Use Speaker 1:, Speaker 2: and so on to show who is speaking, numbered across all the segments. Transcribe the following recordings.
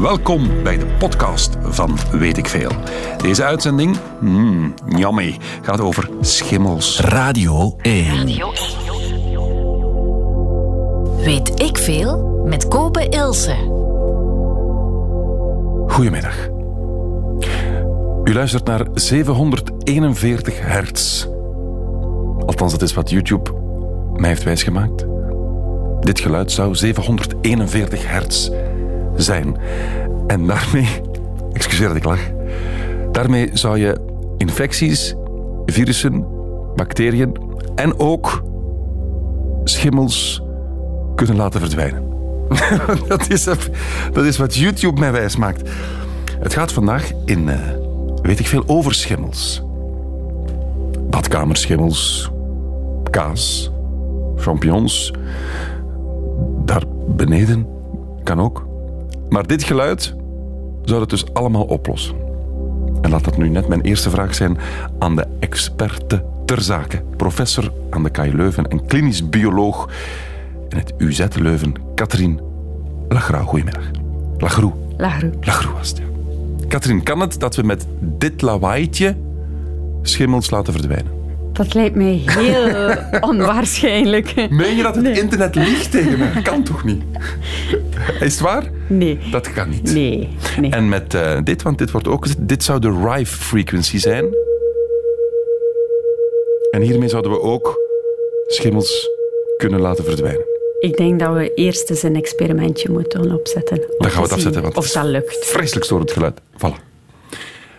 Speaker 1: Welkom bij de podcast van Weet ik Veel. Deze uitzending, mm, jammer, gaat over schimmels.
Speaker 2: Radio 1.
Speaker 3: Weet ik veel met Kobe Ilse.
Speaker 1: Goedemiddag. U luistert naar 741 hertz. Althans, dat is wat YouTube mij heeft wijsgemaakt. Dit geluid zou 741 hertz zijn. En daarmee, excuseer dat ik lach, daarmee zou je infecties, virussen, bacteriën en ook schimmels kunnen laten verdwijnen. dat, is, dat is wat YouTube mij wijsmaakt. Het gaat vandaag in, uh, weet ik veel, over schimmels. Badkamerschimmels, kaas, champignons. Daar beneden kan ook. Maar dit geluid zou het dus allemaal oplossen. En laat dat nu net mijn eerste vraag zijn aan de experte ter zake. Professor aan de KU Leuven en klinisch bioloog in het UZ Leuven, Katrien Lagrau. Goedemiddag. Lagroe.
Speaker 4: Lagroe.
Speaker 1: Lagroe was het, ja. Katrien, kan het dat we met dit lawaaitje schimmels laten verdwijnen?
Speaker 4: Dat lijkt mij heel onwaarschijnlijk.
Speaker 1: Meen je dat het internet liegt tegen mij? Kan toch niet? Is het waar?
Speaker 4: Nee.
Speaker 1: Dat kan niet.
Speaker 4: Nee. nee.
Speaker 1: En met uh, dit, want dit wordt ook dit zou de Rive frequency zijn. En hiermee zouden we ook schimmels kunnen laten verdwijnen.
Speaker 4: Ik denk dat we eerst eens een experimentje moeten opzetten.
Speaker 1: Dan gaan we het afzetten. Want
Speaker 4: of dat lukt.
Speaker 1: Vreselijk storend geluid. Voilà.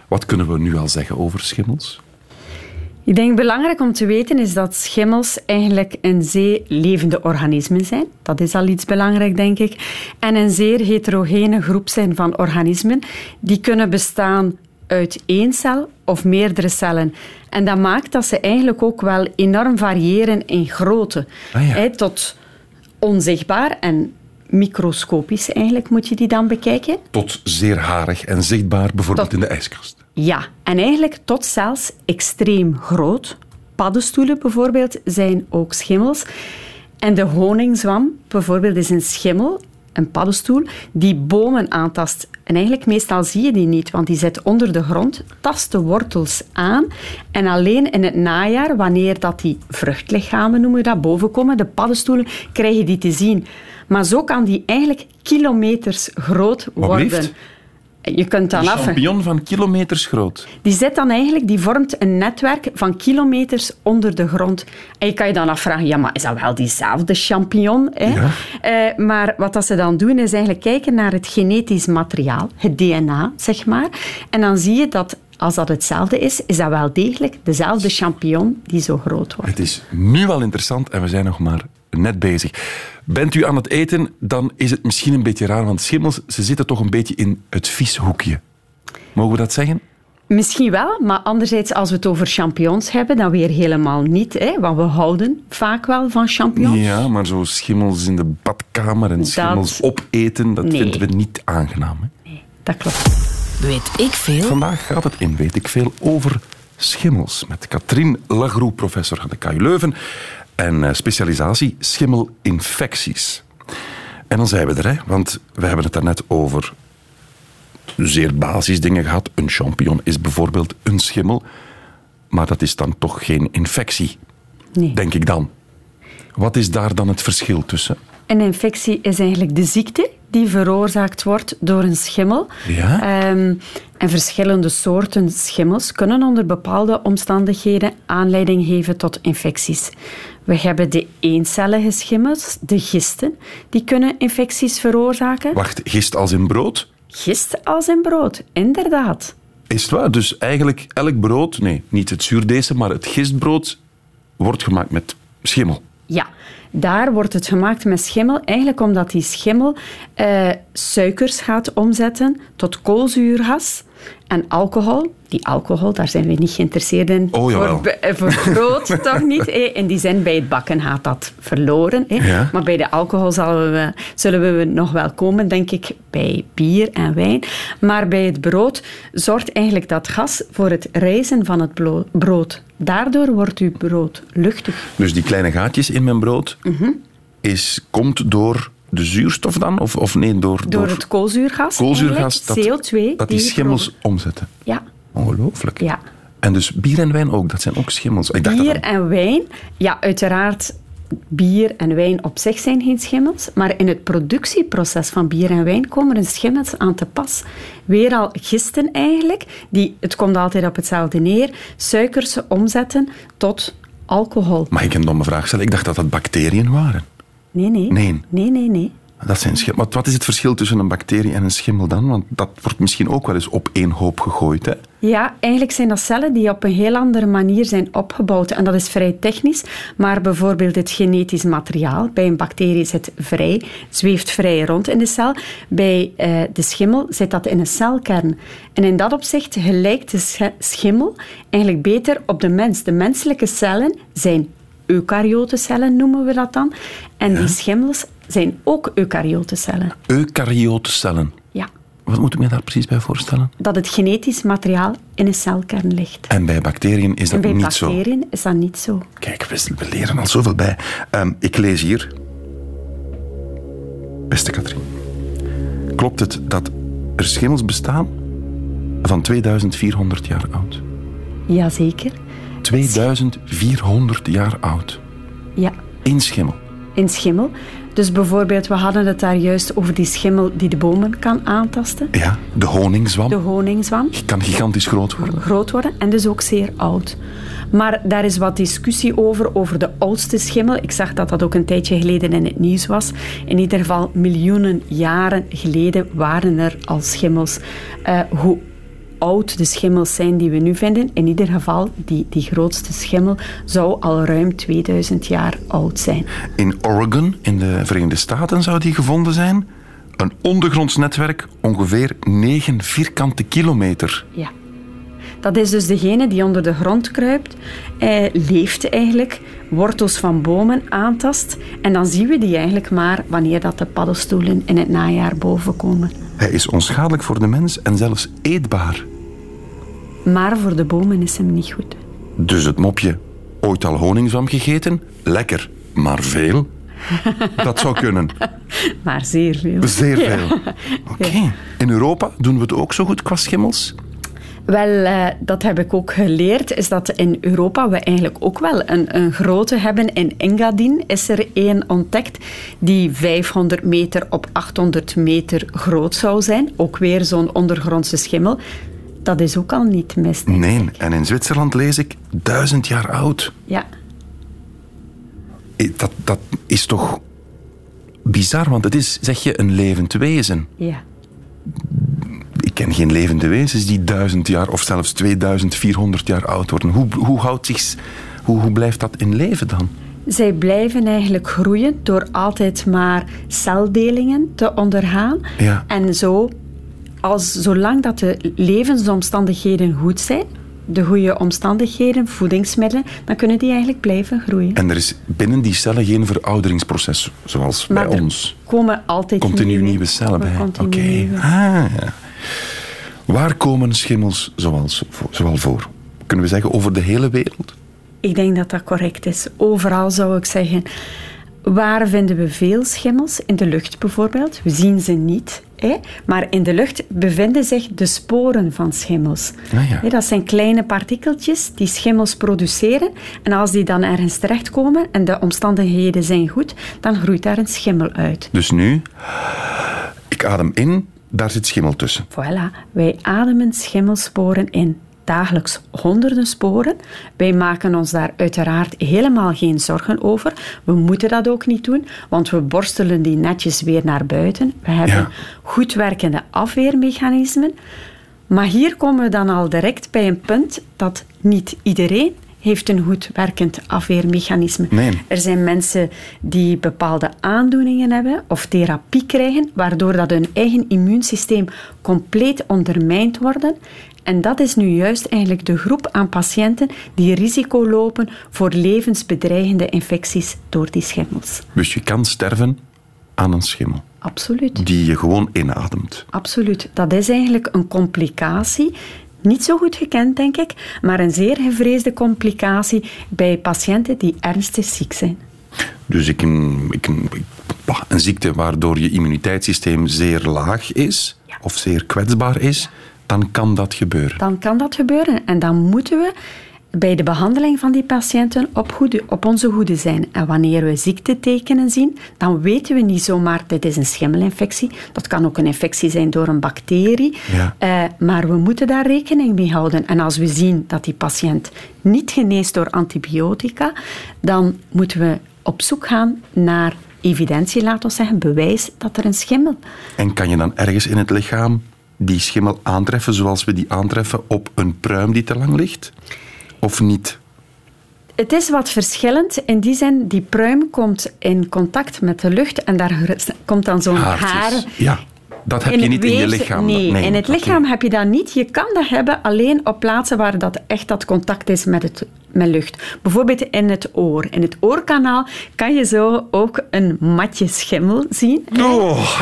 Speaker 1: Wat kunnen we nu al zeggen over schimmels?
Speaker 4: Ik denk belangrijk om te weten is dat schimmels eigenlijk een zeer levende organismen zijn. Dat is al iets belangrijk, denk ik. En een zeer heterogene groep zijn van organismen. Die kunnen bestaan uit één cel of meerdere cellen. En dat maakt dat ze eigenlijk ook wel enorm variëren in grootte.
Speaker 1: Ah, ja.
Speaker 4: tot onzichtbaar en microscopisch eigenlijk moet je die dan bekijken.
Speaker 1: Tot zeer harig en zichtbaar, bijvoorbeeld
Speaker 4: Tot-
Speaker 1: in de ijskast.
Speaker 4: Ja, en eigenlijk tot zelfs extreem groot. Paddenstoelen bijvoorbeeld zijn ook schimmels. En de honingzwam bijvoorbeeld is een schimmel, een paddenstoel, die bomen aantast. En eigenlijk meestal zie je die niet, want die zit onder de grond, tast de wortels aan. En alleen in het najaar, wanneer dat die vruchtlichamen, noemen we dat, bovenkomen, de paddenstoelen, krijg je die te zien. Maar zo kan die eigenlijk kilometers groot worden. Je kunt dan
Speaker 1: Een
Speaker 4: af...
Speaker 1: champignon van kilometers groot.
Speaker 4: Die zit dan eigenlijk, die vormt een netwerk van kilometers onder de grond. En je kan je dan afvragen, ja, maar is dat wel diezelfde champignon? Hè?
Speaker 1: Ja.
Speaker 4: Eh, maar wat dat ze dan doen, is eigenlijk kijken naar het genetisch materiaal, het DNA, zeg maar. En dan zie je dat als dat hetzelfde is, is dat wel degelijk dezelfde champignon die zo groot wordt.
Speaker 1: Het is nu al interessant en we zijn nog maar net bezig. Bent u aan het eten, dan is het misschien een beetje raar, want schimmels ze zitten toch een beetje in het vieshoekje. Mogen we dat zeggen?
Speaker 4: Misschien wel, maar anderzijds, als we het over champignons hebben, dan weer helemaal niet. Hè? Want we houden vaak wel van champignons.
Speaker 1: Ja, maar zo schimmels in de badkamer en schimmels opeten, dat
Speaker 4: Nee.
Speaker 1: vinden we niet aangenaam. Hè?
Speaker 4: Dat klopt.
Speaker 3: Weet ik veel?
Speaker 1: Vandaag gaat het in Weet ik Veel over schimmels. Met Katrien Lagroe, professor aan de KU Leuven. En eh, specialisatie schimmelinfecties. En dan zijn we er, hè, want we hebben het daarnet over zeer basisdingen gehad. Een champignon is bijvoorbeeld een schimmel. Maar dat is dan toch geen infectie,
Speaker 4: Nee.
Speaker 1: denk ik dan. Wat is daar dan het verschil tussen?
Speaker 4: Een infectie is eigenlijk de ziekte die veroorzaakt wordt door een schimmel.
Speaker 1: Ja?
Speaker 4: Ehm, en verschillende soorten schimmels kunnen onder bepaalde omstandigheden aanleiding geven tot infecties. We hebben de eencellige schimmels, de gisten, die kunnen infecties veroorzaken.
Speaker 1: Wacht, gist als in brood?
Speaker 4: Gist als in brood, inderdaad.
Speaker 1: Is het waar? Dus eigenlijk elk brood, nee, niet het zuurdese, maar het gistbrood wordt gemaakt met schimmel.
Speaker 4: Daar wordt het gemaakt met schimmel. Eigenlijk omdat die schimmel eh, suikers gaat omzetten tot koolzuurgas en alcohol. Die alcohol, daar zijn we niet geïnteresseerd in.
Speaker 1: Oh, jawel.
Speaker 4: voor, be- eh, voor brood toch niet. eh. In die zin, bij het bakken gaat dat verloren.
Speaker 1: Ja.
Speaker 4: Maar bij de alcohol zullen we, zullen we nog wel komen, denk ik, bij bier en wijn. Maar bij het brood zorgt eigenlijk dat gas voor het rijzen van het brood. Daardoor wordt uw brood luchtig.
Speaker 1: Dus die kleine gaatjes in mijn brood
Speaker 4: Mhm.
Speaker 1: is, komt door de zuurstof dan? Of, of nee, door,
Speaker 4: Door het koolzuurgas.
Speaker 1: koolzuurgas dat,
Speaker 4: eigenlijk, CO2.
Speaker 1: dat die schimmels omzetten.
Speaker 4: Ja,
Speaker 1: Ongelooflijk.
Speaker 4: ja.
Speaker 1: En dus bier en wijn ook, dat zijn ook schimmels. Ik dacht dat
Speaker 4: Bier
Speaker 1: dat-
Speaker 4: en wijn, ja, uiteraard. Bier en wijn op zich zijn geen schimmels, maar in het productieproces van bier en wijn komen er schimmels aan te pas. Weer al gisten eigenlijk, die, het komt altijd op hetzelfde neer, suikers omzetten tot alcohol.
Speaker 1: Mag ik een domme vraag stellen? Ik dacht dat dat bacteriën waren.
Speaker 4: Nee, nee.
Speaker 1: Nee.
Speaker 4: Nee, nee, nee.
Speaker 1: Dat zijn schim- Wat, wat is het verschil tussen een bacterie en een schimmel dan? Want dat wordt misschien ook wel eens op één hoop gegooid. Hè?
Speaker 4: Ja, eigenlijk zijn dat cellen die op een heel andere manier zijn opgebouwd. En dat is vrij technisch. Maar bijvoorbeeld het genetisch materiaal bij een bacterie zit vrij, zweeft vrij rond in de cel. Bij eh, de schimmel zit dat in een celkern. En in dat opzicht gelijkt de schimmel eigenlijk beter op de mens. De menselijke cellen zijn eukaryotecellen, noemen we dat dan. En die schimmels zijn ook eukaryotecellen.
Speaker 1: Eukaryotecellen.
Speaker 4: Ja,
Speaker 1: Wat moet ik me daar precies bij voorstellen?
Speaker 4: dat het genetisch materiaal in een celkern ligt.
Speaker 1: En bij bacteriën is dat
Speaker 4: bij
Speaker 1: niet zo.
Speaker 4: bacteriën is dat niet zo.
Speaker 1: Kijk, we, we leren al zoveel bij. Ehm, ik lees hier. Beste Katrien. Klopt het dat er schimmels bestaan van 2400 jaar oud?
Speaker 4: Jazeker.
Speaker 1: 2400 jaar oud.
Speaker 4: Ja,
Speaker 1: Eén schimmel.
Speaker 4: in schimmel. Dus bijvoorbeeld, we hadden het daar juist over die schimmel die de bomen kan aantasten.
Speaker 1: Ja, de honingzwam.
Speaker 4: De honingzwam.
Speaker 1: Kan gigantisch groot worden.
Speaker 4: Groot worden en dus ook zeer oud. Maar daar is wat discussie over, over de oudste schimmel. Ik zag dat dat ook een tijdje geleden in het nieuws was. In ieder geval, miljoenen jaren geleden waren er al schimmels. Eh, hoe oud de schimmels zijn die we nu vinden, in ieder geval, die, die grootste schimmel zou al ruim 2000 jaar oud zijn.
Speaker 1: In Oregon, in de Verenigde Staten, zou die gevonden zijn. Een ondergronds netwerk, ongeveer 9 vierkante kilometer.
Speaker 4: Ja. Dat is dus degene die onder de grond kruipt, eh, leeft eigenlijk, wortels van bomen aantast. En dan zien we die eigenlijk maar wanneer dat de paddenstoelen in het najaar bovenkomen.
Speaker 1: Hij is onschadelijk voor de mens en zelfs eetbaar.
Speaker 4: Maar voor de bomen is hem niet goed.
Speaker 1: Dus het mopje, ooit al honingzwam gegeten? Lekker, maar veel? Dat zou kunnen.
Speaker 4: Maar zeer veel.
Speaker 1: Zeer veel. Oké. In Europa doen we het ook zo goed qua schimmels?
Speaker 4: Wel, eh, dat heb ik ook geleerd, is dat in Europa we eigenlijk ook wel een, een grote hebben. In Engadin is er één ontdekt die 500 meter op 800 meter groot zou zijn. Ook weer zo'n ondergrondse schimmel. Dat is ook al niet mis.
Speaker 1: Nee. En in Zwitserland lees ik duizend jaar oud.
Speaker 4: Ja,
Speaker 1: Eh, Dat, dat is toch bizar, want het is, zeg je, een levend wezen.
Speaker 4: ja.
Speaker 1: Ken geen levende wezens die duizend jaar of zelfs 2400 jaar oud worden. Hoe, hoe, houdt zich, hoe, hoe blijft dat in leven dan?
Speaker 4: Zij blijven eigenlijk groeien door altijd maar celdelingen te ondergaan.
Speaker 1: Ja.
Speaker 4: En zo, als, zolang dat de levensomstandigheden goed zijn, de goede omstandigheden, voedingsmiddelen, dan kunnen die eigenlijk blijven groeien.
Speaker 1: En er is binnen die cellen geen verouderingsproces, zoals
Speaker 4: maar
Speaker 1: bij
Speaker 4: er
Speaker 1: ons.
Speaker 4: komen altijd
Speaker 1: Continu nieuwe, cellen bij. Oké.
Speaker 4: nieuwe.
Speaker 1: Ah, ja. Waar komen schimmels zoals, zoal voor? Kunnen we zeggen over de hele wereld?
Speaker 4: Ik denk dat dat correct is. Overal zou ik zeggen. Waar vinden we veel schimmels? In de lucht bijvoorbeeld. We zien ze niet. Hè? Maar in de lucht bevinden zich de sporen van schimmels.
Speaker 1: Ah, ja.
Speaker 4: Dat zijn kleine partikeltjes die schimmels produceren. En als die dan ergens terechtkomen en de omstandigheden zijn goed, dan groeit daar een schimmel uit.
Speaker 1: Dus nu, ik adem in, daar zit schimmel tussen.
Speaker 4: Voilà, wij ademen schimmelsporen in. Dagelijks honderden sporen. Wij maken ons daar uiteraard helemaal geen zorgen over. We moeten dat ook niet doen, want we borstelen die netjes weer naar buiten. We hebben
Speaker 1: Ja.
Speaker 4: goed werkende afweermechanismen. Maar hier komen we dan al direct bij een punt dat niet iedereen heeft een goed werkend afweermechanisme.
Speaker 1: Nee.
Speaker 4: Er zijn mensen die bepaalde aandoeningen hebben of therapie krijgen, waardoor dat hun eigen immuunsysteem compleet ondermijnd worden. En dat is nu juist eigenlijk de groep aan patiënten die risico lopen voor levensbedreigende infecties door die schimmels.
Speaker 1: Dus je kan sterven aan een schimmel
Speaker 4: Absoluut.
Speaker 1: die je gewoon inademt.
Speaker 4: Absoluut. Dat is eigenlijk een complicatie. Niet zo goed gekend, denk ik, maar een zeer gevreesde complicatie bij patiënten die ernstig ziek zijn.
Speaker 1: Dus ik, ik, ik bah, een ziekte waardoor je immuniteitssysteem zeer laag is of zeer kwetsbaar is, dan kan dat gebeuren.
Speaker 4: Dan kan dat gebeuren en dan moeten we bij de behandeling van die patiënten op, goede, op onze hoede zijn. En wanneer we ziektetekenen zien, dan weten we niet zomaar dit is een schimmelinfectie. Dat kan ook een infectie zijn door een bacterie.
Speaker 1: Ja.
Speaker 4: Eh, maar we moeten daar rekening mee houden. En als we zien dat die patiënt niet geneest door antibiotica, dan moeten we op zoek gaan naar evidentie, laten we zeggen, bewijs dat er een schimmel.
Speaker 1: En kan je dan ergens in het lichaam die schimmel aantreffen zoals we die aantreffen op een pruim die te lang ligt? Of niet?
Speaker 4: Het is wat verschillend in die zin, die pruim komt in contact met de lucht en daar komt dan zo'n
Speaker 1: Haartjes.
Speaker 4: haar.
Speaker 1: Ja, dat heb je niet in je lichaam.
Speaker 4: Nee, in het lichaam heb je dat niet. Je kan dat hebben alleen op plaatsen waar dat echt dat contact is met, het, met lucht. Bijvoorbeeld in het oor. In het oorkanaal kan je zo ook een matje schimmel zien.
Speaker 1: Oh,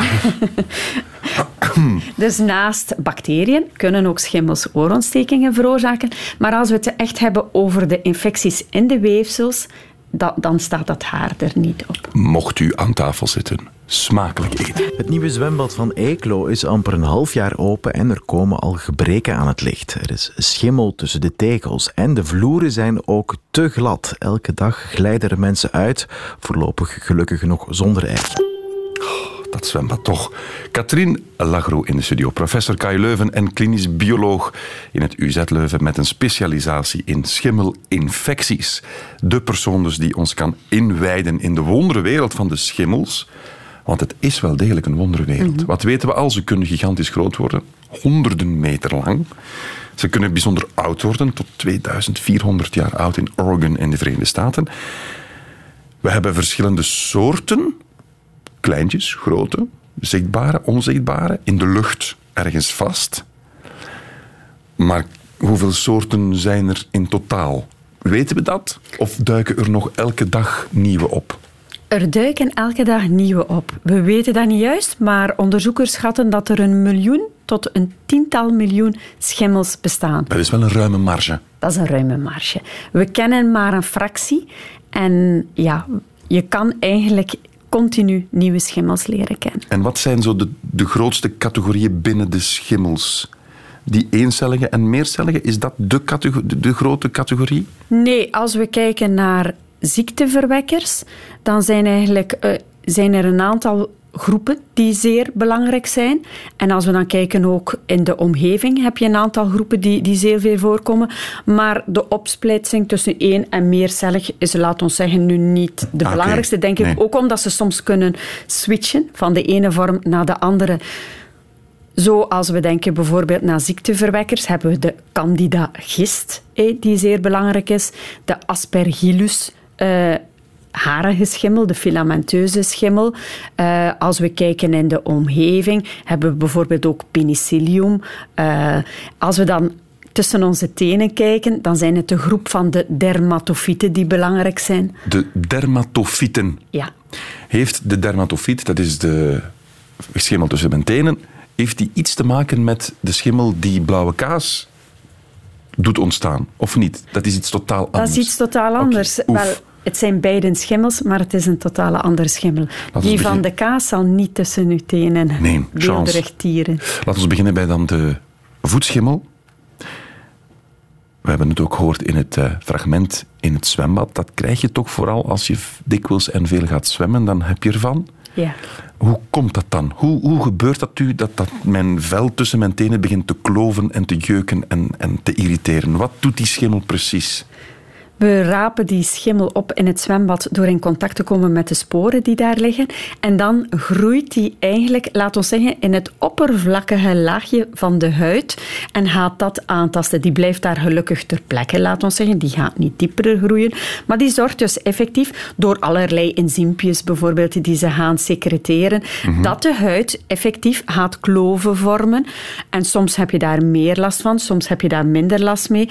Speaker 4: Dus naast bacteriën kunnen ook schimmels oorontstekingen veroorzaken. Maar als we het echt hebben over de infecties in de weefsels, da- dan staat dat haar er niet op.
Speaker 1: mocht u aan tafel zitten, smakelijk eten.
Speaker 2: Het nieuwe zwembad van Eeklo is amper een half jaar open en er komen al gebreken aan het licht. Er is schimmel tussen de tegels en de vloeren zijn ook te glad. Elke dag glijden er mensen uit, voorlopig gelukkig nog zonder ijs.
Speaker 1: Dat zwembad toch. Katrien Lagro in de studio, professor KU Leuven en klinisch bioloog in het UZ Leuven met een specialisatie in schimmelinfecties. De persoon dus die ons kan inwijden in de wonderenwereld van de schimmels. Want het is wel degelijk een wonderenwereld. Wat weten we al? Ze kunnen gigantisch groot worden, honderden meter lang. Ze kunnen bijzonder oud worden, tot 2400 jaar oud in Oregon in de Verenigde Staten. We hebben verschillende soorten kleintjes, grote, zichtbare, onzichtbare, in de lucht ergens vast. Maar hoeveel soorten zijn er in totaal? Weten we dat? Of duiken er nog elke dag nieuwe op?
Speaker 4: Er duiken elke dag nieuwe op. We weten dat niet juist, maar onderzoekers schatten dat er een miljoen tot een tiental miljoen schimmels bestaan.
Speaker 1: Dat is wel een ruime marge.
Speaker 4: Dat is een ruime marge. We kennen maar een fractie en ja, je kan eigenlijk continu nieuwe schimmels leren kennen.
Speaker 1: En wat zijn zo de, de grootste categorieën binnen de schimmels? Die eencellige en meercellige, is dat de, de grote categorie?
Speaker 4: Nee, als we kijken naar ziekteverwekkers, dan zijn, eigenlijk, eh, zijn er een aantal groepen die zeer belangrijk zijn. En als we dan kijken ook in de omgeving, heb je een aantal groepen die, die zeer veel voorkomen. Maar de opsplitsing tussen één en meercellig is, laat ons zeggen, nu niet de
Speaker 1: Ah,
Speaker 4: belangrijkste. Denk ik
Speaker 1: Nee.
Speaker 4: ook omdat ze soms kunnen switchen van de ene vorm naar de andere. Zo als we denken bijvoorbeeld naar ziekteverwekkers, hebben we de Candida gist, die zeer belangrijk is. De Aspergillus eh, harige schimmel, de filamenteuze schimmel. Eh, als we kijken in de omgeving, hebben we bijvoorbeeld ook penicillium. Eh, als we dan tussen onze tenen kijken, dan zijn het de groep van de dermatofieten die belangrijk zijn.
Speaker 1: De dermatofieten.
Speaker 4: Ja.
Speaker 1: Heeft de dermatofiet, dat is de schimmel tussen mijn tenen, heeft die iets te maken met de schimmel die blauwe kaas doet ontstaan? Of niet? Dat is iets totaal
Speaker 4: Dat
Speaker 1: anders.
Speaker 4: is iets totaal anders. Wel, het zijn beiden schimmels, maar het is een totale andere schimmel. Die van de kaas zal niet tussen uw tenen
Speaker 1: Nee,
Speaker 4: tieren.
Speaker 1: Laten we beginnen bij dan de voetschimmel. We hebben het ook gehoord in het eh, fragment in het zwembad. Dat krijg je toch vooral als je dikwijls en veel gaat zwemmen, dan heb je ervan.
Speaker 4: Ja.
Speaker 1: Hoe komt dat dan? Hoe, hoe gebeurt dat u dat, dat mijn vel tussen mijn tenen begint te kloven en te jeuken en, en te irriteren? Wat doet die schimmel precies?
Speaker 4: We rapen die schimmel op in het zwembad door in contact te komen met de sporen die daar liggen. En dan groeit die eigenlijk, laten we zeggen, in het oppervlakkige laagje van de huid en gaat dat aantasten. Die blijft daar gelukkig ter plekke, laten we zeggen. Die gaat niet dieper groeien. Maar die zorgt dus effectief door allerlei enzympjes bijvoorbeeld die ze gaan secreteren, dat de huid effectief gaat kloven vormen. En soms heb je daar meer last van, soms heb je daar minder last mee.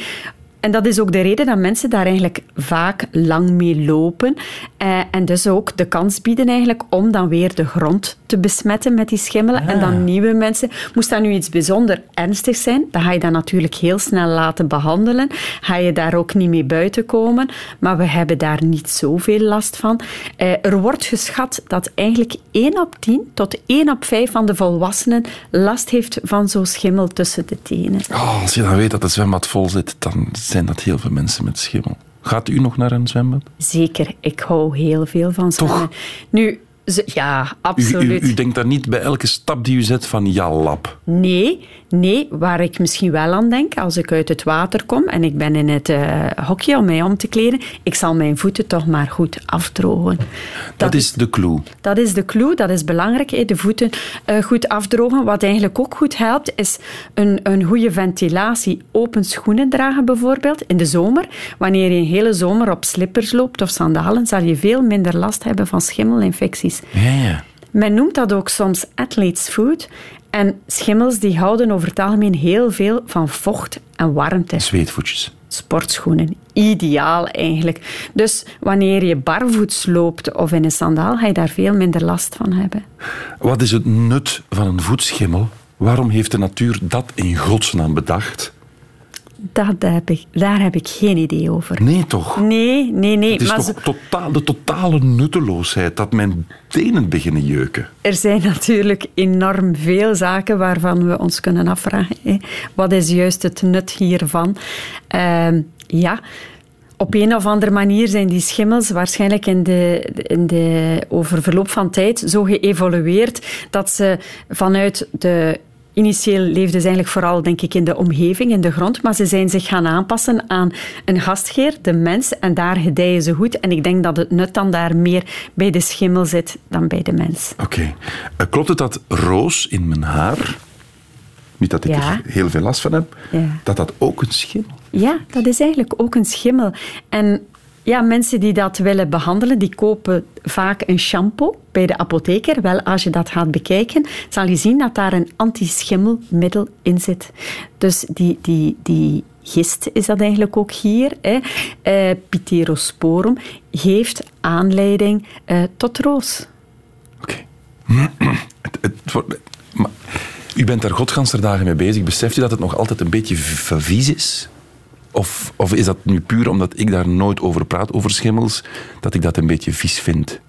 Speaker 4: En dat is ook de reden dat mensen daar eigenlijk vaak lang mee lopen. Eh, en dus ook de kans bieden eigenlijk om dan weer de grond te besmetten met die schimmelen. En dan nieuwe mensen. Moest dat nu iets bijzonder ernstigs zijn, dan ga je dat natuurlijk heel snel laten behandelen. Ga je daar ook niet mee buiten komen. Maar we hebben daar niet zoveel last van. Eh, er wordt geschat dat eigenlijk 1 op 10 tot 1 op 5 van de volwassenen last heeft van zo'n schimmel tussen de tenen.
Speaker 1: Oh, als je dan weet dat het zwembad vol zit, dan zijn dat heel veel mensen met schimmel. Gaat u nog naar een zwembad?
Speaker 4: Zeker, ik hou heel veel van zwemmen. Nu, ja, absoluut.
Speaker 1: U, u, u, denkt daar niet bij elke stap die u zet van ja, lap.
Speaker 4: Nee, nee, waar ik misschien wel aan denk als ik uit het water kom en ik ben in het uh, hokje om mij om te kleden, ik zal mijn voeten toch maar goed afdrogen. Dat,
Speaker 1: dat is de clue.
Speaker 4: Dat is de clue, dat is belangrijk, de voeten uh, goed afdrogen. Wat eigenlijk ook goed helpt, is een, een goede ventilatie. Open schoenen dragen bijvoorbeeld in de zomer. Wanneer je een hele zomer op slippers loopt of sandalen, zal je veel minder last hebben van schimmelinfecties.
Speaker 1: Ja, ja.
Speaker 4: Men noemt dat ook soms athlete's food. En schimmels die houden over het algemeen heel veel van vocht en warmte.
Speaker 1: Zweetvoetjes.
Speaker 4: Sportschoenen. Ideaal eigenlijk. Dus wanneer je barvoets loopt of in een sandaal, ga je daar veel minder last van hebben.
Speaker 1: Wat is het nut van een voetschimmel? Waarom heeft de natuur dat in godsnaam bedacht?
Speaker 4: Dat heb ik, daar heb ik geen idee over.
Speaker 1: Nee, toch?
Speaker 4: Nee, nee, nee.
Speaker 1: Het is
Speaker 4: maar
Speaker 1: toch totaal, de totale nutteloosheid dat mijn tenen beginnen jeuken?
Speaker 4: Er zijn natuurlijk enorm veel zaken waarvan we ons kunnen afvragen. Hè. Wat is juist het nut hiervan? Uh, ja op een of andere manier zijn die schimmels waarschijnlijk in de, in de, over verloop van tijd zo geëvolueerd dat ze vanuit de Initieel leefden ze eigenlijk vooral, denk ik, in de omgeving, in de grond, maar ze zijn zich gaan aanpassen aan een gastgeer, de mens, en daar gedijen ze goed. En ik denk dat het nut dan daar meer bij de schimmel zit dan bij de mens.
Speaker 1: Oké. Eh, klopt het dat roos in mijn haar, niet dat ik
Speaker 4: Ja.
Speaker 1: er heel veel last van heb,
Speaker 4: Ja.
Speaker 1: dat dat ook een schimmel
Speaker 4: Ja, dat is eigenlijk ook een schimmel. En ja, mensen die dat willen behandelen, die kopen vaak een shampoo bij de apotheker. Wel, als je dat gaat bekijken, zal je zien dat daar een antischimmelmiddel in zit. Dus die, die, die gist is dat eigenlijk ook hier, hè, eh, geeft aanleiding eh, tot roos.
Speaker 1: Oké. U bent daar godganserdagen mee bezig. Beseft u dat het nog altijd een beetje vies is? Of, of is dat nu puur omdat ik daar nooit over praat, over schimmels, dat ik dat een beetje vies vind?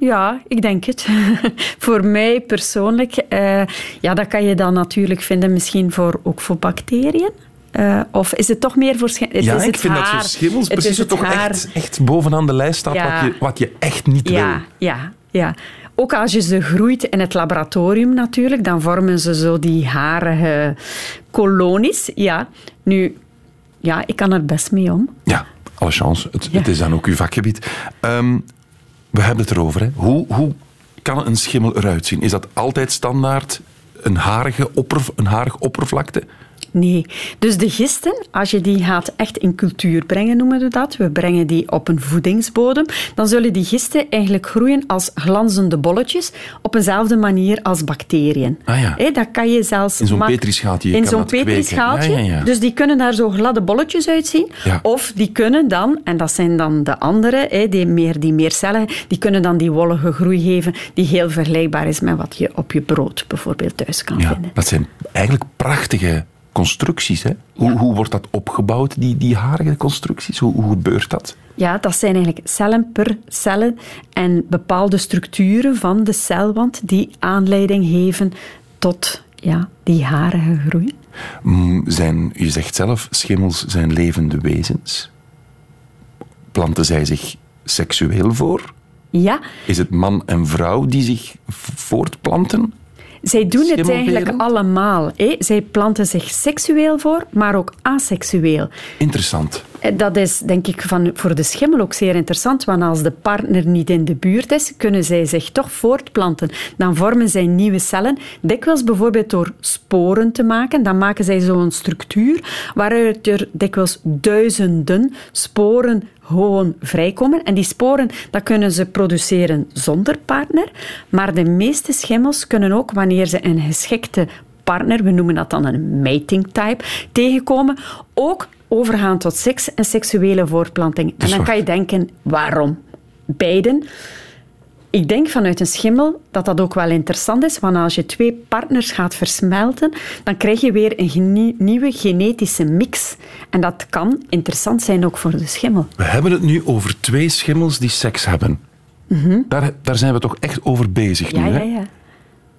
Speaker 4: Ja, ik denk het. voor mij persoonlijk, eh, ja, dat kan je dan natuurlijk vinden misschien voor, ook voor bacteriën. Eh, of is het toch meer voor schimmels?
Speaker 1: ja, ik vind dat zo'n schimmels
Speaker 4: Het is
Speaker 1: precies
Speaker 4: het
Speaker 1: toch
Speaker 4: haar.
Speaker 1: echt, echt bovenaan de lijst staat
Speaker 4: Ja.
Speaker 1: wat, je, wat je echt niet
Speaker 4: Ja,
Speaker 1: wil.
Speaker 4: ja, ja. Ook als je ze groeit in het laboratorium natuurlijk, dan vormen ze zo die harige kolonies. Ja, nu, ja, ik kan er best mee om.
Speaker 1: Ja, alle chance. Het,
Speaker 4: Ja.
Speaker 1: het is dan ook uw vakgebied. Ehm, we hebben het erover. Hè. Hoe, hoe kan een schimmel eruit zien? Is dat altijd standaard een harige, opperv- een harig oppervlakte?
Speaker 4: Nee. Dus de gisten, als je die gaat echt in cultuur brengen, noemen we dat. We brengen die op een voedingsbodem. Dan zullen die gisten eigenlijk groeien als glanzende bolletjes op eenzelfde manier als bacteriën.
Speaker 1: Ah ja.
Speaker 4: Dat kan je zelfs...
Speaker 1: In zo'n petrischaaltje, je
Speaker 4: In zo'n petrischaaltje.
Speaker 1: Ja, ja, ja.
Speaker 4: Dus die kunnen daar zo gladde bolletjes uitzien.
Speaker 1: Ja.
Speaker 4: Of die kunnen dan, en dat zijn dan de andere, hé, die, meer, die meer cellen, die kunnen dan die wollige groei geven die heel vergelijkbaar is met wat je op je brood bijvoorbeeld thuis kan
Speaker 1: Ja,
Speaker 4: vinden.
Speaker 1: dat zijn eigenlijk prachtige constructies. Hè? Hoe, hoe wordt dat opgebouwd, die, die harige constructies? Hoe, hoe gebeurt dat?
Speaker 4: Ja, dat zijn eigenlijk cellen per cellen en bepaalde structuren van de celwand die aanleiding geven tot ja, die harige groei.
Speaker 1: Mm, Zijn, je zegt zelf, schimmels zijn levende wezens. Planten zij zich seksueel voor?
Speaker 4: Ja,
Speaker 1: Is het man en vrouw die zich voortplanten?
Speaker 4: Zij doen het eigenlijk allemaal. Hè. Zij planten zich seksueel voor, maar ook aseksueel.
Speaker 1: Interessant.
Speaker 4: Eh, Dat is denk ik van, voor de schimmel ook zeer interessant, want als de partner niet in de buurt is, kunnen zij zich toch voortplanten. Dan vormen zij nieuwe cellen, dikwijls bijvoorbeeld door sporen te maken. Dan maken zij zo'n structuur waaruit er dikwijls duizenden sporen gewoon vrijkomen. En die sporen dat kunnen ze produceren zonder partner. Maar de meeste schimmels kunnen ook, wanneer ze een geschikte partner, we noemen dat dan een mating type, tegenkomen, ook overgaan tot seks en seksuele voortplanting. En dan kan je denken, waarom? Beiden. Ik denk vanuit een schimmel dat dat ook wel interessant is, want als je twee partners gaat versmelten, dan krijg je weer een nieuwe genetische mix. En dat kan interessant zijn ook voor de schimmel.
Speaker 1: We hebben het nu over twee schimmels die seks hebben.
Speaker 4: Mhm.
Speaker 1: daar, daar zijn we toch echt over bezig
Speaker 4: ja,
Speaker 1: nu, hè?
Speaker 4: Ja, ja.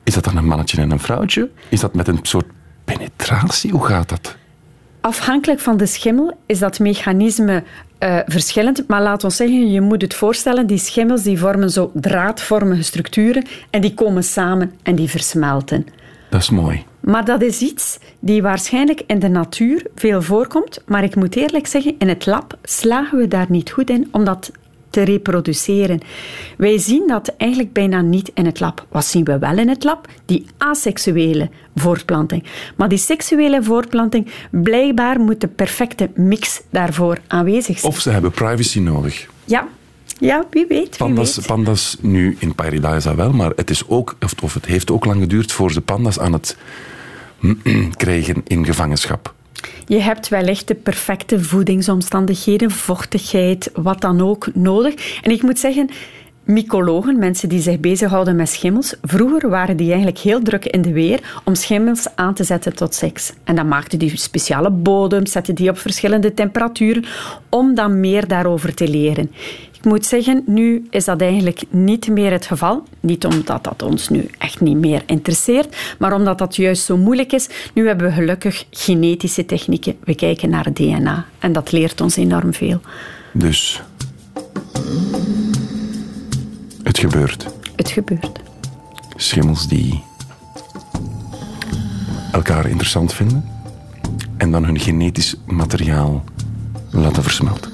Speaker 1: Is dat dan een mannetje en een vrouwtje? Is dat met een soort penetratie? Hoe gaat dat?
Speaker 4: Afhankelijk van de schimmel is dat mechanisme uh, verschillend. Maar laat ons zeggen, je moet het voorstellen, die schimmels die vormen zo draadvormige structuren en die komen samen en die versmelten.
Speaker 1: Dat is mooi.
Speaker 4: Maar dat is iets die waarschijnlijk in de natuur veel voorkomt. Maar ik moet eerlijk zeggen, in het lab slagen we daar niet goed in, omdat te reproduceren. Wij zien dat eigenlijk bijna niet in het lab. Wat zien we wel in het lab? Die aseksuele voortplanting. Maar die seksuele voortplanting, blijkbaar moet de perfecte mix daarvoor aanwezig zijn.
Speaker 1: Of ze hebben privacy nodig.
Speaker 4: Ja, ja, wie weet. Wie
Speaker 1: pandas,
Speaker 4: weet.
Speaker 1: pandas, nu in Paradise wel, maar het, is ook, of het heeft ook lang geduurd voor ze pandas aan het krijgen in gevangenschap.
Speaker 4: Je hebt wellicht de perfecte voedingsomstandigheden, vochtigheid, wat dan ook nodig. En ik moet zeggen, mycologen, mensen die zich bezighouden met schimmels, vroeger waren die eigenlijk heel druk in de weer om schimmels aan te zetten tot seks. En dan maakten die speciale bodems, zetten die op verschillende temperaturen om dan meer daarover te leren. Ik moet zeggen, nu is dat eigenlijk niet meer het geval. Niet omdat dat ons nu echt niet meer interesseert, maar omdat dat juist zo moeilijk is. Nu hebben we gelukkig genetische technieken. We kijken naar het DNA en dat leert ons enorm veel.
Speaker 1: Dus het gebeurt.
Speaker 4: Het gebeurt.
Speaker 1: Schimmels die elkaar interessant vinden en dan hun genetisch materiaal laten versmelten.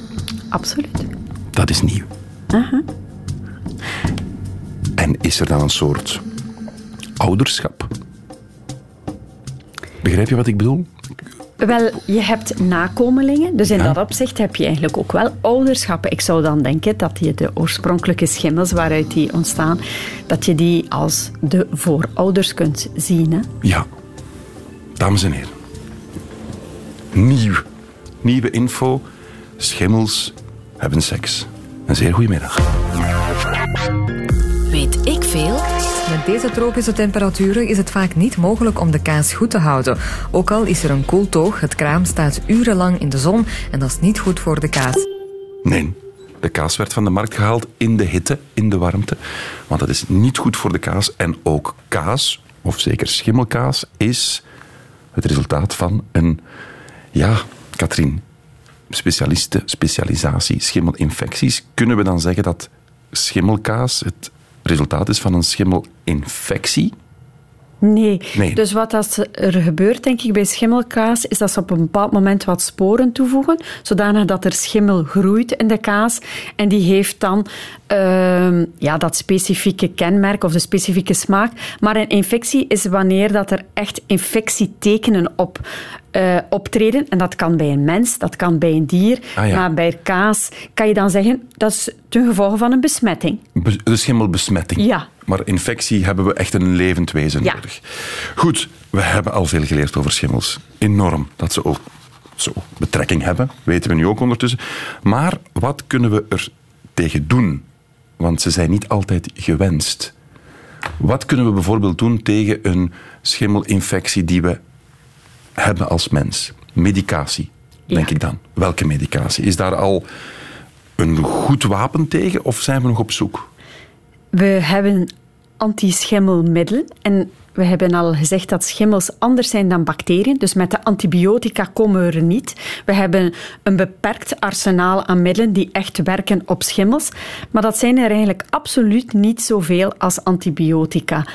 Speaker 4: Absoluut.
Speaker 1: Dat is nieuw.
Speaker 4: Aha.
Speaker 1: En is er dan een soort ouderschap? Begrijp je wat ik bedoel?
Speaker 4: Wel, je hebt nakomelingen, dus in dat opzicht heb je eigenlijk ook wel ouderschappen. Ik zou dan denken dat je de oorspronkelijke schimmels waaruit die ontstaan, dat je die als de voorouders kunt zien. Hè?
Speaker 1: Ja. Dames en heren. Nieuw. Nieuwe info. Schimmels hebben seks. Een zeer goede middag.
Speaker 3: Weet ik veel?
Speaker 5: Met deze tropische temperaturen is het vaak niet mogelijk om de kaas goed te houden. Ook al is er een koeltoog, het kraam staat urenlang in de zon en dat is niet goed voor de kaas.
Speaker 1: Nee, de kaas werd van de markt gehaald in de hitte, in de warmte. Want dat is niet goed voor de kaas. En ook kaas, of zeker schimmelkaas, is het resultaat van een... Ja, Katrien, specialisten, specialisatie, schimmelinfecties. Kunnen we dan zeggen dat schimmelkaas het resultaat is van een schimmelinfectie?
Speaker 4: Nee.
Speaker 1: Nee.
Speaker 4: Dus wat dat er gebeurt, denk ik, bij schimmelkaas, is dat ze op een bepaald moment wat sporen toevoegen, zodanig dat er schimmel groeit in de kaas. En die heeft dan ehm, ja, dat specifieke kenmerk of de specifieke smaak. Maar een infectie is wanneer dat er echt infectietekenen op eh, optreden. En dat kan bij een mens, dat kan bij een dier.
Speaker 1: Ah, ja.
Speaker 4: Maar bij kaas kan je dan zeggen, dat is ten gevolge van een besmetting.
Speaker 1: Be- de schimmelbesmetting.
Speaker 4: Ja.
Speaker 1: Maar infectie hebben we echt een levend wezen
Speaker 4: Ja.
Speaker 1: nodig. Goed, we hebben al veel geleerd over schimmels. Enorm dat ze ook zo betrekking hebben, weten we nu ook ondertussen. Maar wat kunnen we er tegen doen? Want ze zijn niet altijd gewenst. Wat kunnen we bijvoorbeeld doen tegen een schimmelinfectie die we hebben als mens? Medicatie, denk
Speaker 4: Ja.
Speaker 1: ik dan. Welke medicatie? Is daar al een goed wapen tegen of zijn we nog op zoek?
Speaker 4: We hebben antischimmelmiddelen en we hebben al gezegd dat schimmels anders zijn dan bacteriën. Dus met de antibiotica komen we er niet. We hebben een beperkt arsenaal aan middelen die echt werken op schimmels. Maar dat zijn er eigenlijk absoluut niet zoveel als antibiotica.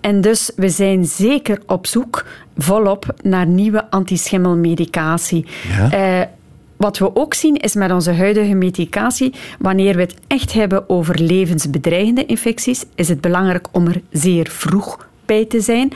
Speaker 4: En dus we zijn zeker op zoek volop naar nieuwe antischimmelmedicatie.
Speaker 1: Ja?
Speaker 4: Eh, wat we ook zien is met onze huidige medicatie, wanneer we het echt hebben over levensbedreigende infecties, is het belangrijk om er zeer vroeg bij te zijn.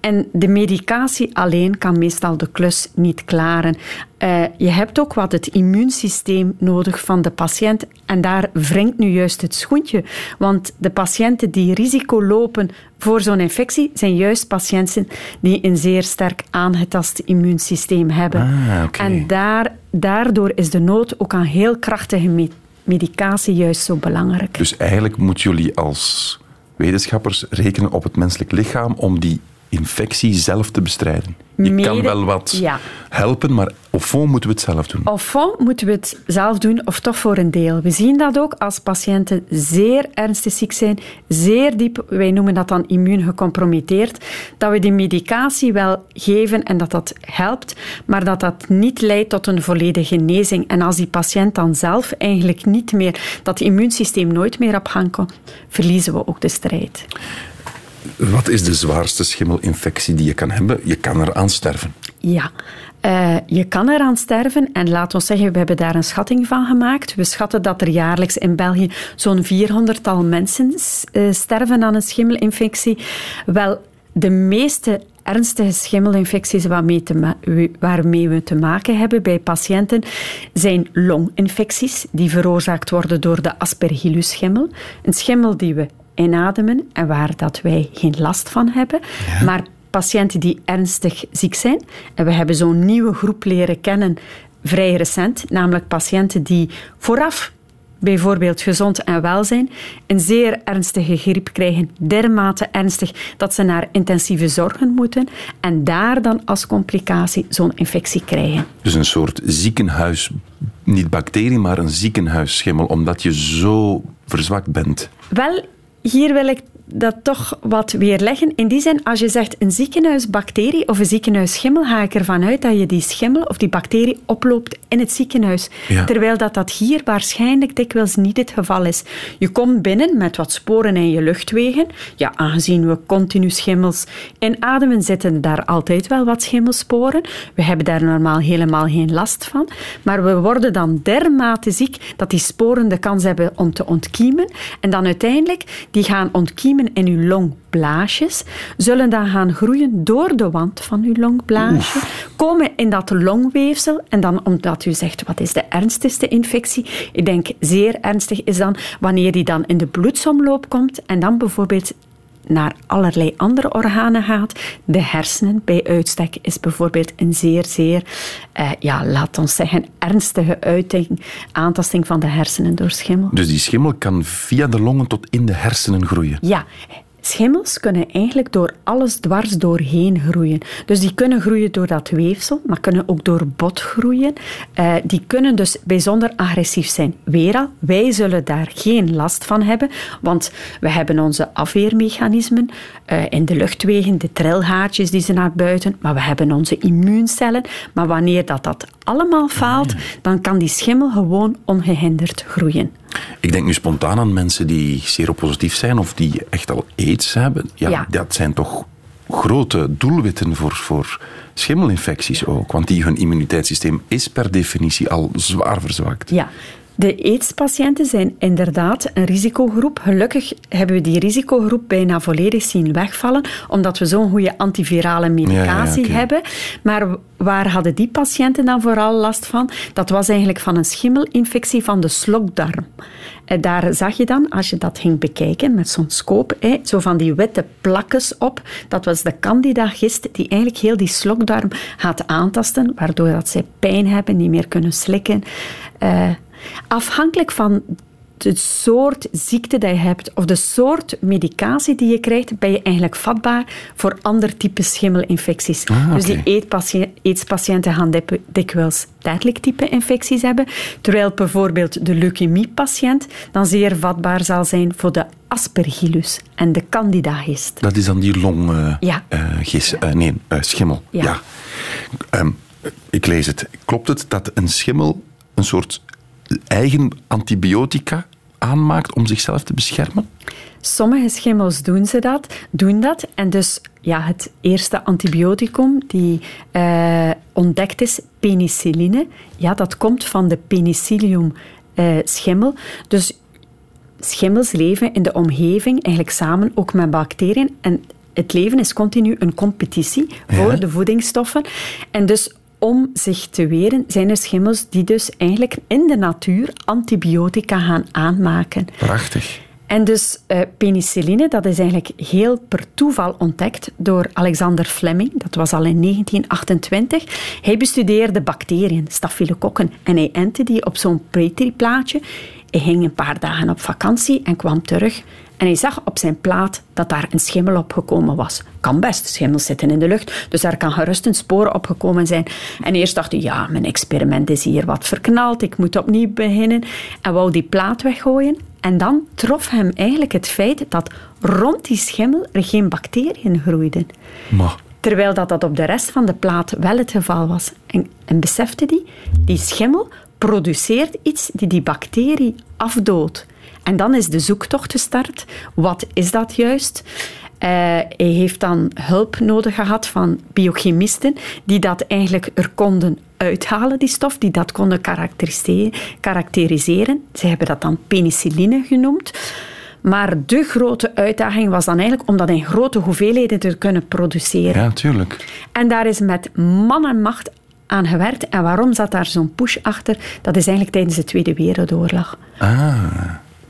Speaker 4: En de medicatie alleen kan meestal de klus niet klaren. Uh, je hebt ook wat het immuunsysteem nodig van de patiënt. En daar wringt nu juist het schoentje. Want de patiënten die risico lopen voor zo'n infectie zijn juist patiënten die een zeer sterk aangetast immuunsysteem hebben.
Speaker 1: Ah, okay.
Speaker 4: En daar, daardoor is de nood ook aan heel krachtige medicatie juist zo belangrijk.
Speaker 1: Dus eigenlijk moeten jullie als wetenschappers rekenen op het menselijk lichaam om die infectie zelf te bestrijden. Je kan wel wat helpen, maar au fond moeten we het zelf doen.
Speaker 4: Au fond moeten we het zelf doen, of toch voor een deel. We zien dat ook als patiënten zeer ernstig ziek zijn, zeer diep, wij noemen dat dan immuun gecompromitteerd, dat we die medicatie wel geven en dat dat helpt, maar dat dat niet leidt tot een volledige genezing. En als die patiënt dan zelf eigenlijk niet meer, dat immuunsysteem nooit meer op gang komt, verliezen we ook de strijd.
Speaker 1: Wat is de zwaarste schimmelinfectie die je kan hebben? Je kan eraan sterven.
Speaker 4: Ja, uh, je kan eraan sterven en laat ons zeggen, we hebben daar een schatting van gemaakt. We schatten dat er jaarlijks in België zo'n 400-tal mensen uh, sterven aan een schimmelinfectie. Wel, de meeste ernstige schimmelinfecties waarmee, waarmee we te maken hebben bij patiënten zijn longinfecties die veroorzaakt worden door de aspergillus-schimmel. Een schimmel die we inademen en waar dat wij geen last van hebben. Maar patiënten die ernstig ziek zijn, en we hebben zo'n nieuwe groep leren kennen vrij recent, namelijk patiënten die vooraf bijvoorbeeld gezond en welzijn, een zeer ernstige griep krijgen, dermate ernstig dat ze naar intensieve zorgen moeten en daar dan als complicatie zo'n infectie krijgen.
Speaker 1: Dus een soort ziekenhuis, niet bacterie, maar een ziekenhuisschimmel, omdat je zo verzwakt bent.
Speaker 4: Wel, hier wil ik dat toch wat weerleggen. In die zin, als je zegt een ziekenhuisbacterie of een ziekenhuisschimmel, ga ik ervan uit dat je die schimmel of die bacterie oploopt in het ziekenhuis. Terwijl dat, dat hier waarschijnlijk dikwijls niet het geval is. Je komt binnen met wat sporen in je luchtwegen. Ja, aangezien we continu schimmels inademen, zitten daar altijd wel wat schimmelsporen. We hebben daar normaal helemaal geen last van. Maar we worden dan dermate ziek dat die sporen de kans hebben om te ontkiemen. En dan uiteindelijk, die gaan ontkiemen in uw longblaasjes zullen dan gaan groeien door de wand van uw longblaasje, komen in dat longweefsel en dan omdat u zegt wat is de ernstigste infectie, ik denk zeer ernstig is dan wanneer die dan in de bloedsomloop komt en dan bijvoorbeeld naar allerlei andere organen gaat. De hersenen bij uitstek is bijvoorbeeld een zeer, zeer, eh, ja, laat ons zeggen, ernstige uiting, aantasting van de hersenen door schimmel.
Speaker 1: Dus die schimmel kan via de longen tot in de hersenen groeien?
Speaker 4: Ja, Schimmels kunnen eigenlijk door alles dwars doorheen groeien. Dus die kunnen groeien door dat weefsel, maar kunnen ook door bot groeien. Uh, die kunnen dus bijzonder agressief zijn. Weer al, wij zullen daar geen last van hebben, want we hebben onze afweermechanismen uh, in de luchtwegen, de trilhaartjes die ze naar buiten, maar we hebben onze immuuncellen. Maar wanneer dat, dat allemaal faalt, dan kan die schimmel gewoon ongehinderd groeien.
Speaker 1: Ik denk nu spontaan aan mensen die seropositief zijn of die echt al aids hebben. Ja, dat zijn toch grote doelwitten voor, voor schimmelinfecties ook. Want die, hun immuniteitssysteem is per definitie al zwaar verzwakt.
Speaker 4: Ja, de AIDS-patiënten zijn inderdaad een risicogroep. Gelukkig hebben we die risicogroep bijna volledig zien wegvallen, omdat we zo'n goede antivirale medicatie hebben. Maar waar hadden die patiënten dan vooral last van? Dat was eigenlijk van een schimmelinfectie van de slokdarm. En daar zag je dan, als je dat ging bekijken met zo'n scope, zo van die witte plakjes op. Dat was de candida-gist die eigenlijk heel die slokdarm gaat aantasten, waardoor dat zij pijn hebben, niet meer kunnen slikken. Uh, Afhankelijk van de soort ziekte die je hebt of de soort medicatie die je krijgt, ben je eigenlijk vatbaar voor ander type schimmelinfecties. Ah, dus die aidspatiënten gaan dikwijls tijdelijk type infecties hebben, terwijl bijvoorbeeld de leukemiepatiënt dan zeer vatbaar zal zijn voor de aspergillus en de candida-gist.
Speaker 1: Dat is dan die longgist, ja. Uh, uh, nee, schimmel. Ja. ja. Um, ik lees het. Klopt het dat een schimmel een soort eigen antibiotica aanmaakt om zichzelf te beschermen?
Speaker 4: Sommige schimmels doen, ze dat, doen dat. En dus ja, het eerste antibioticum die uh, ontdekt is, penicilline, ja, dat komt van de penicillium uh, schimmel. Dus schimmels leven in de omgeving eigenlijk samen ook met bacteriën. En het leven is continu een competitie voor de voedingsstoffen. En dus om zich te weren zijn er schimmels die dus eigenlijk in de natuur antibiotica gaan aanmaken.
Speaker 1: Prachtig.
Speaker 4: En dus uh, penicilline, dat is eigenlijk heel per toeval ontdekt door Alexander Fleming. Dat was al in 1928. Hij bestudeerde bacteriën, staphylokokken, en hij entte die op zo'n Petri-plaatje. Hij ging een paar dagen op vakantie en kwam terug. En hij zag op zijn plaat dat daar een schimmel opgekomen was. Kan best, schimmels zitten in de lucht, dus daar kan gerust een spoor opgekomen zijn. En eerst dacht hij, ja, mijn experiment is hier wat verknald, ik moet opnieuw beginnen. En wou die plaat weggooien. En dan trof hem eigenlijk het feit dat rond die schimmel er geen bacteriën groeiden.
Speaker 1: Maar.
Speaker 4: Terwijl dat, dat op de rest van de plaat wel het geval was. En, en besefte hij, die, die schimmel produceert iets die die bacterie afdoodt. En dan is de zoektocht gestart. Wat is dat juist? Uh, hij heeft dan hulp nodig gehad van biochemisten die dat eigenlijk er konden uithalen, die stof, die dat konden karakteriseren. Ze hebben dat dan penicilline genoemd. Maar de grote uitdaging was dan eigenlijk om dat in grote hoeveelheden te kunnen produceren.
Speaker 1: Ja, tuurlijk.
Speaker 4: En daar is met man en macht aan gewerkt. En waarom zat daar zo'n push achter? Dat is eigenlijk tijdens de Tweede Wereldoorlog.
Speaker 1: Ah.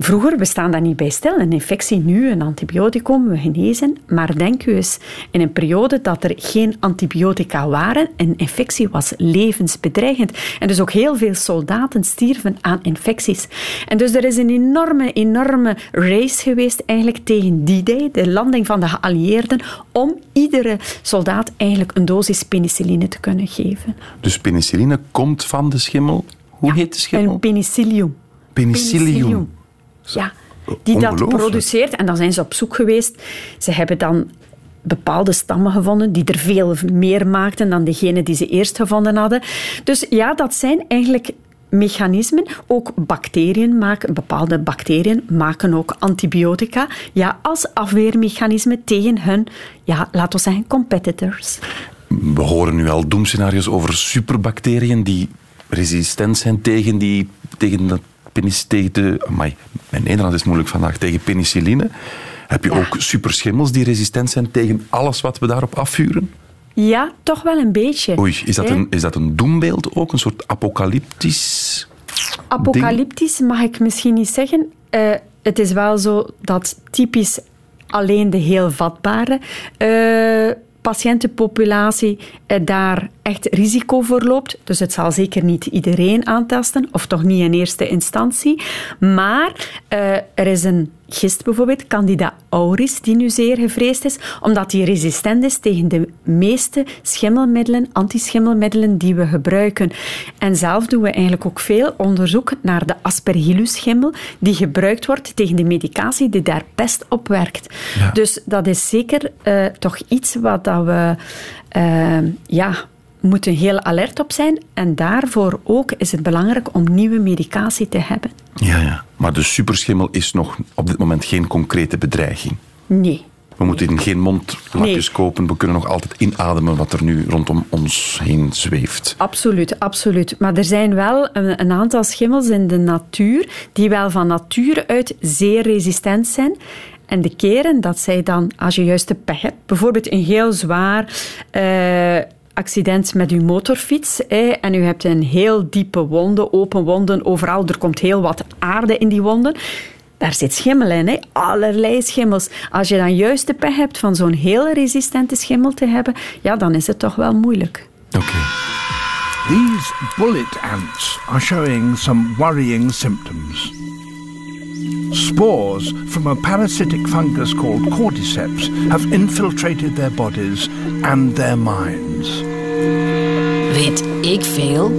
Speaker 4: Vroeger, we staan daar niet bij stil. Een infectie nu, een antibioticum, we genezen. Maar denk u eens, in een periode dat er geen antibiotica waren, een infectie was levensbedreigend. En dus ook heel veel soldaten stierven aan infecties. En dus er is een enorme, enorme race geweest eigenlijk tegen die day, de landing van de geallieerden, om iedere soldaat eigenlijk een dosis penicilline te kunnen geven.
Speaker 1: Dus penicilline komt van de schimmel? Hoe heet de schimmel?
Speaker 4: Een penicillium.
Speaker 1: penicillium. penicillium.
Speaker 4: Ja, die dat produceert. En dan zijn ze op zoek geweest. Ze hebben dan bepaalde stammen gevonden die er veel meer maakten dan degene die ze eerst gevonden hadden. Dus ja, dat zijn eigenlijk mechanismen. Ook bacteriën maken, bepaalde bacteriën maken ook antibiotica. Ja, als afweermechanisme tegen hun, ja, laten we zeggen, competitors.
Speaker 1: We horen nu al doemscenario's over superbacteriën die resistent zijn tegen, die, tegen dat tegen de, amai, mijn Nederland is moeilijk vandaag, tegen penicilline. Heb je ook superschimmels die resistent zijn tegen alles wat we daarop afvuren?
Speaker 4: Ja, toch wel een beetje.
Speaker 1: Oei, is dat, een, is dat een doembeeld ook? Een soort apocalyptisch
Speaker 4: Apocalyptisch mag ik misschien niet zeggen. Uh, het is wel zo dat typisch alleen de heel vatbare uh, patiëntenpopulatie uh, daar echt risico voor loopt. Dus het zal zeker niet iedereen aantasten, of toch niet in eerste instantie. Maar uh, er is een gist bijvoorbeeld, Candida auris, die nu zeer gevreesd is, omdat die resistent is tegen de meeste schimmelmiddelen, antischimmelmiddelen die we gebruiken. En zelf doen we eigenlijk ook veel onderzoek naar de aspergillus-schimmel, die gebruikt wordt tegen de medicatie die daar best op werkt. Dus dat is zeker uh, toch iets wat dat we uh, ja, moeten heel alert op zijn. En daarvoor ook is het belangrijk om nieuwe medicatie te hebben.
Speaker 1: Ja, ja. maar de superschimmel is nog op dit moment geen concrete bedreiging.
Speaker 4: Nee.
Speaker 1: We moeten geen mondlapjes kopen. We kunnen nog altijd inademen wat er nu rondom ons heen zweeft.
Speaker 4: Absoluut, absoluut. Maar er zijn wel een, een aantal schimmels in de natuur die wel van nature uit zeer resistent zijn. En de keren dat zij dan, als je juist de pech hebt, bijvoorbeeld een heel zwaar uh, accident met uw motorfiets en u hebt een heel diepe wonden, open wonden overal, er komt heel wat aarde in die wonden. Daar zit schimmel in, hè? allerlei schimmels. Als je dan juist de pech hebt van zo'n heel resistente schimmel te hebben, ja, dan is het toch wel moeilijk.
Speaker 1: Oké.
Speaker 6: These bullet ants are showing some worrying symptoms. Spores from a parasitic fungus called cordyceps have infiltrated their bodies and their minds.
Speaker 3: Weet ik veel?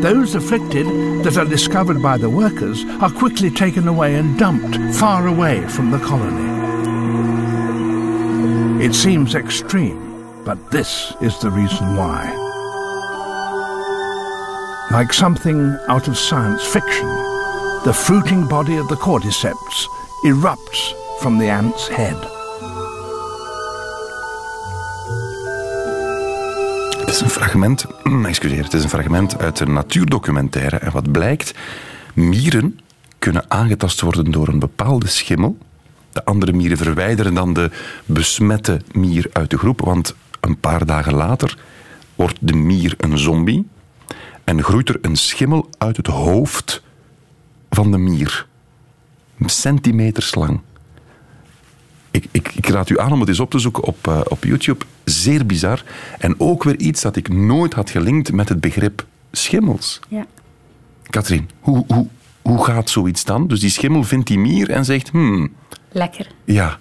Speaker 6: Those afflicted that are discovered by the workers are quickly taken away and dumped far away from the colony. It seems extreme, but this is the reason why. Like something out of science fiction, the fruiting body of the cordyceps erupts from the ant's head.
Speaker 1: Het is een fragment, excuseer, het is een fragment uit een natuurdocumentaire. En wat blijkt, mieren kunnen aangetast worden door een bepaalde schimmel De andere mieren verwijderen dan de besmette mier uit de groep, want een paar dagen later wordt de mier een zombie en groeit er een schimmel uit het hoofd van de mier. Centimeters lang. Ik, ik, ik, raad u aan om het eens op te zoeken op, uh, op YouTube. Zeer bizar. En ook weer iets dat ik nooit had gelinkt met het begrip schimmels.
Speaker 4: Ja.
Speaker 1: Katrien, hoe, hoe, hoe gaat zoiets dan? Dus die schimmel vindt die mier en zegt... Hmm,
Speaker 4: Lekker.
Speaker 1: Ja.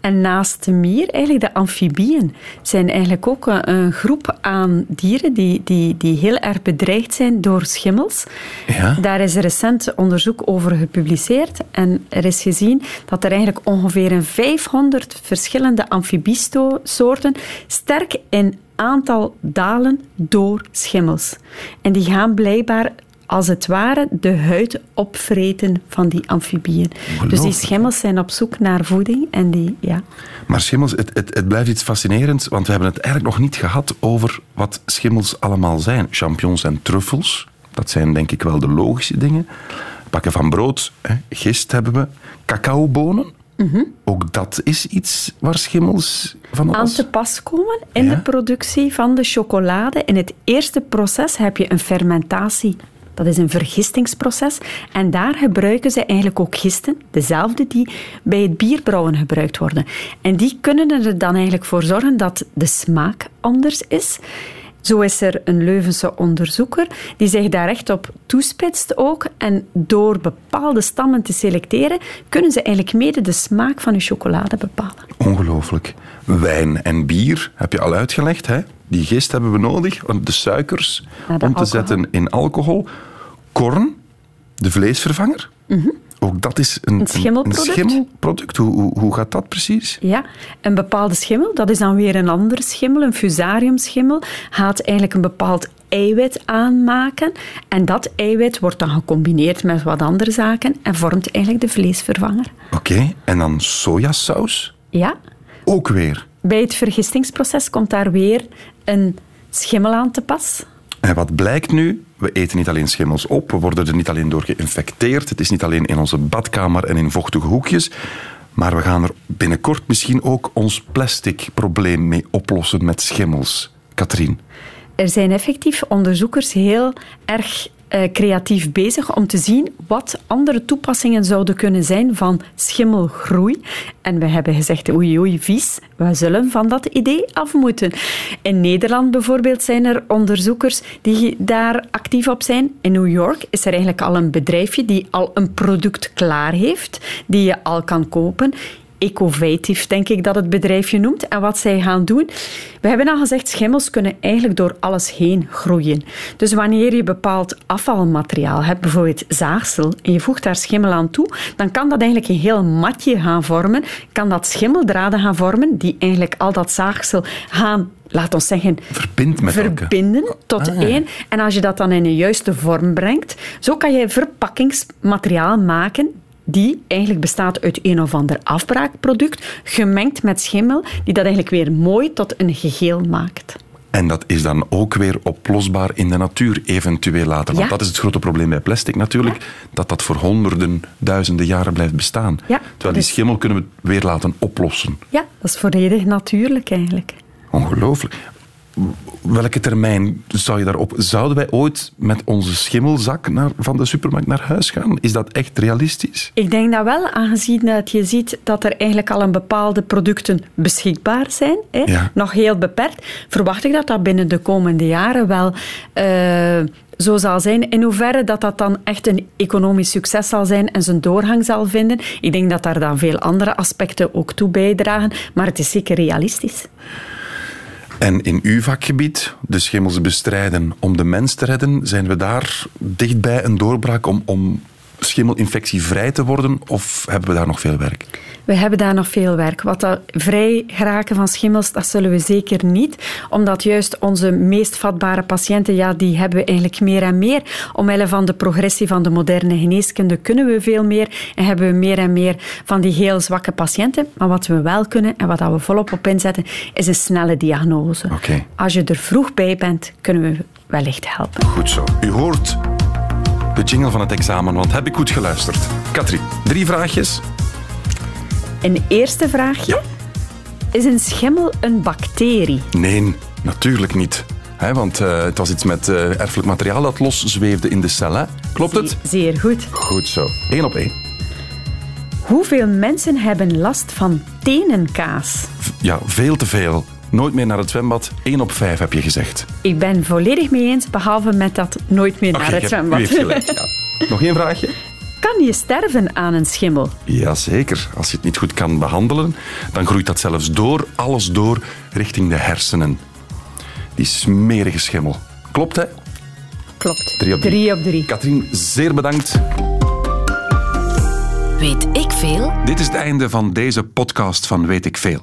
Speaker 4: En naast de mier, eigenlijk de amfibieën, zijn eigenlijk ook een groep aan dieren die, die, die heel erg bedreigd zijn door schimmels.
Speaker 1: Ja.
Speaker 4: Daar is recent onderzoek over gepubliceerd en er is gezien dat er eigenlijk ongeveer een 500 verschillende amfibiesoorten sterk in aantal dalen door schimmels. En die gaan blijkbaar als het ware de huid opvreten van die amfibieën. Dus die schimmels zijn op zoek naar voeding en die, ja.
Speaker 1: Maar schimmels, het, het, het blijft iets fascinerends, want we hebben het eigenlijk nog niet gehad over wat schimmels allemaal zijn. Champignons en truffels, dat zijn denk ik wel de logische dingen. Pakken van brood, hè. gist hebben we. Cacaobonen,
Speaker 4: Mhm.
Speaker 1: ook dat is iets waar schimmels van
Speaker 4: aan
Speaker 1: alles...
Speaker 4: te pas komen in
Speaker 1: Ja.
Speaker 4: de productie van de chocolade. In het eerste proces heb je een fermentatie. Dat is een vergistingsproces. En daar gebruiken ze eigenlijk ook gisten, dezelfde die bij het bierbrouwen gebruikt worden. En die kunnen er dan eigenlijk voor zorgen dat de smaak anders is. Zo is er een Leuvense onderzoeker die zich daar echt op toespitst ook. En door bepaalde stammen te selecteren, kunnen ze eigenlijk mede de smaak van de chocolade bepalen.
Speaker 1: Ongelooflijk. Wijn en bier heb je al uitgelegd. Hè? Die gist hebben we nodig, om de suikers
Speaker 4: de
Speaker 1: om te
Speaker 4: alcohol.
Speaker 1: zetten in alcohol. Korn, de vleesvervanger. Ook dat is een,
Speaker 4: Mhm. Een schimmelproduct.
Speaker 1: Een schimmelproduct. Hoe, hoe, hoe gaat dat precies?
Speaker 4: Ja, een bepaalde schimmel, dat is dan weer een andere schimmel, een fusariumschimmel, gaat eigenlijk een bepaald eiwit aanmaken. En dat eiwit wordt dan gecombineerd met wat andere zaken en vormt eigenlijk de vleesvervanger.
Speaker 1: Oké, en dan sojasaus?
Speaker 4: Ja,
Speaker 1: Ook weer.
Speaker 4: bij het vergistingsproces komt daar weer een schimmel aan te pas.
Speaker 1: En wat blijkt nu? We eten niet alleen schimmels op, we worden er niet alleen door geïnfecteerd. Het is niet alleen in onze badkamer en in vochtige hoekjes. Maar we gaan er binnenkort misschien ook ons plastic probleem mee oplossen met schimmels. Katrien.
Speaker 4: Er zijn effectief onderzoekers heel erg eh, creatief bezig om te zien wat andere toepassingen zouden kunnen zijn van schimmelgroei. En we hebben gezegd, oei oei, vies, we zullen van dat idee af moeten. In Nederland bijvoorbeeld zijn er onderzoekers die daar actief op zijn. In New York is er eigenlijk al een bedrijfje die al een product klaar heeft, die je al kan kopen. Ecovative, denk ik dat het bedrijfje noemt. En wat zij gaan doen... We hebben al gezegd, schimmels kunnen eigenlijk door alles heen groeien. Dus wanneer je bepaald afvalmateriaal hebt, bijvoorbeeld zaagsel, en je voegt daar schimmel aan toe, dan kan dat eigenlijk een heel matje gaan vormen. Kan dat schimmeldraden gaan vormen, die eigenlijk al dat zaagsel gaan, laat ons zeggen,
Speaker 1: Verbind met
Speaker 4: verbinden tot
Speaker 1: Ah.
Speaker 4: één. En als je dat dan in een juiste vorm brengt, zo kan je verpakkingsmateriaal maken die eigenlijk bestaat uit een of ander afbraakproduct, gemengd met schimmel, die dat eigenlijk weer mooi tot een geheel maakt.
Speaker 1: En dat is dan ook weer oplosbaar in de natuur, eventueel later. Want
Speaker 4: Ja.
Speaker 1: dat is het grote probleem bij plastic natuurlijk, dat dat voor honderden, duizenden jaren blijft bestaan.
Speaker 4: Ja,
Speaker 1: Terwijl die
Speaker 4: dus-
Speaker 1: schimmel kunnen we weer laten oplossen.
Speaker 4: Ja, dat is volledig natuurlijk eigenlijk.
Speaker 1: Ongelooflijk. Welke termijn zou je daarop... Zouden wij ooit met onze schimmelzak naar, van de supermarkt naar huis gaan? Is dat echt realistisch?
Speaker 4: Ik denk dat wel, aangezien dat je ziet dat er eigenlijk al een bepaalde producten beschikbaar zijn, hè,
Speaker 1: Ja.
Speaker 4: nog heel beperkt, verwacht ik dat dat binnen de komende jaren wel eh, zo zal zijn. In hoeverre dat dat dan echt een economisch succes zal zijn en zijn doorgang zal vinden, ik denk dat daar dan veel andere aspecten ook toe bijdragen, maar het is zeker realistisch.
Speaker 1: En in uw vakgebied, de schimmels bestrijden om de mens te redden, zijn we daar dichtbij een doorbraak om, om schimmelinfectievrij te worden? Of hebben we daar nog veel werk?
Speaker 4: We hebben daar nog veel werk. Wat dat vrij geraken van schimmels, dat zullen we zeker niet. Omdat juist onze meest vatbare patiënten, ja, die hebben we eigenlijk meer en meer. Omwille van de progressie van de moderne geneeskunde kunnen we veel meer en hebben we meer en meer van die heel zwakke patiënten. Maar wat we wel kunnen en wat dat we volop op inzetten, is een snelle diagnose. Als je er vroeg bij bent, kunnen we wellicht helpen.
Speaker 1: Goed zo. U hoort de jingle van het examen, want heb ik goed geluisterd? Katrien, drie vraagjes.
Speaker 4: Een eerste vraagje.
Speaker 1: Ja.
Speaker 4: Is een schimmel een bacterie?
Speaker 1: Nee, natuurlijk niet. Hè, want eh, het was iets met eh, erfelijk materiaal dat los zweefde in de cel. Hè? Klopt het?
Speaker 4: Zeer goed.
Speaker 1: Goed zo. Eén op één.
Speaker 4: Hoeveel mensen hebben last van tenenkaas?
Speaker 1: V- Ja, veel te veel. Nooit meer naar het zwembad. Eén op vijf heb je gezegd.
Speaker 4: Ik ben volledig mee eens, behalve met dat nooit meer naar het zwembad.
Speaker 1: U heeft gelijk. Ja. Nog één vraagje?
Speaker 4: Kan je sterven aan een schimmel?
Speaker 1: Jazeker. Als je het niet goed kan behandelen, dan groeit dat zelfs door, alles door, richting de hersenen. Die smerige schimmel. Klopt, hè?
Speaker 4: Klopt.
Speaker 1: Drie op drie.
Speaker 4: Drie op drie.
Speaker 1: Katrien, zeer bedankt.
Speaker 3: Weet ik veel?
Speaker 1: Dit is het einde van deze podcast van Weet ik Veel.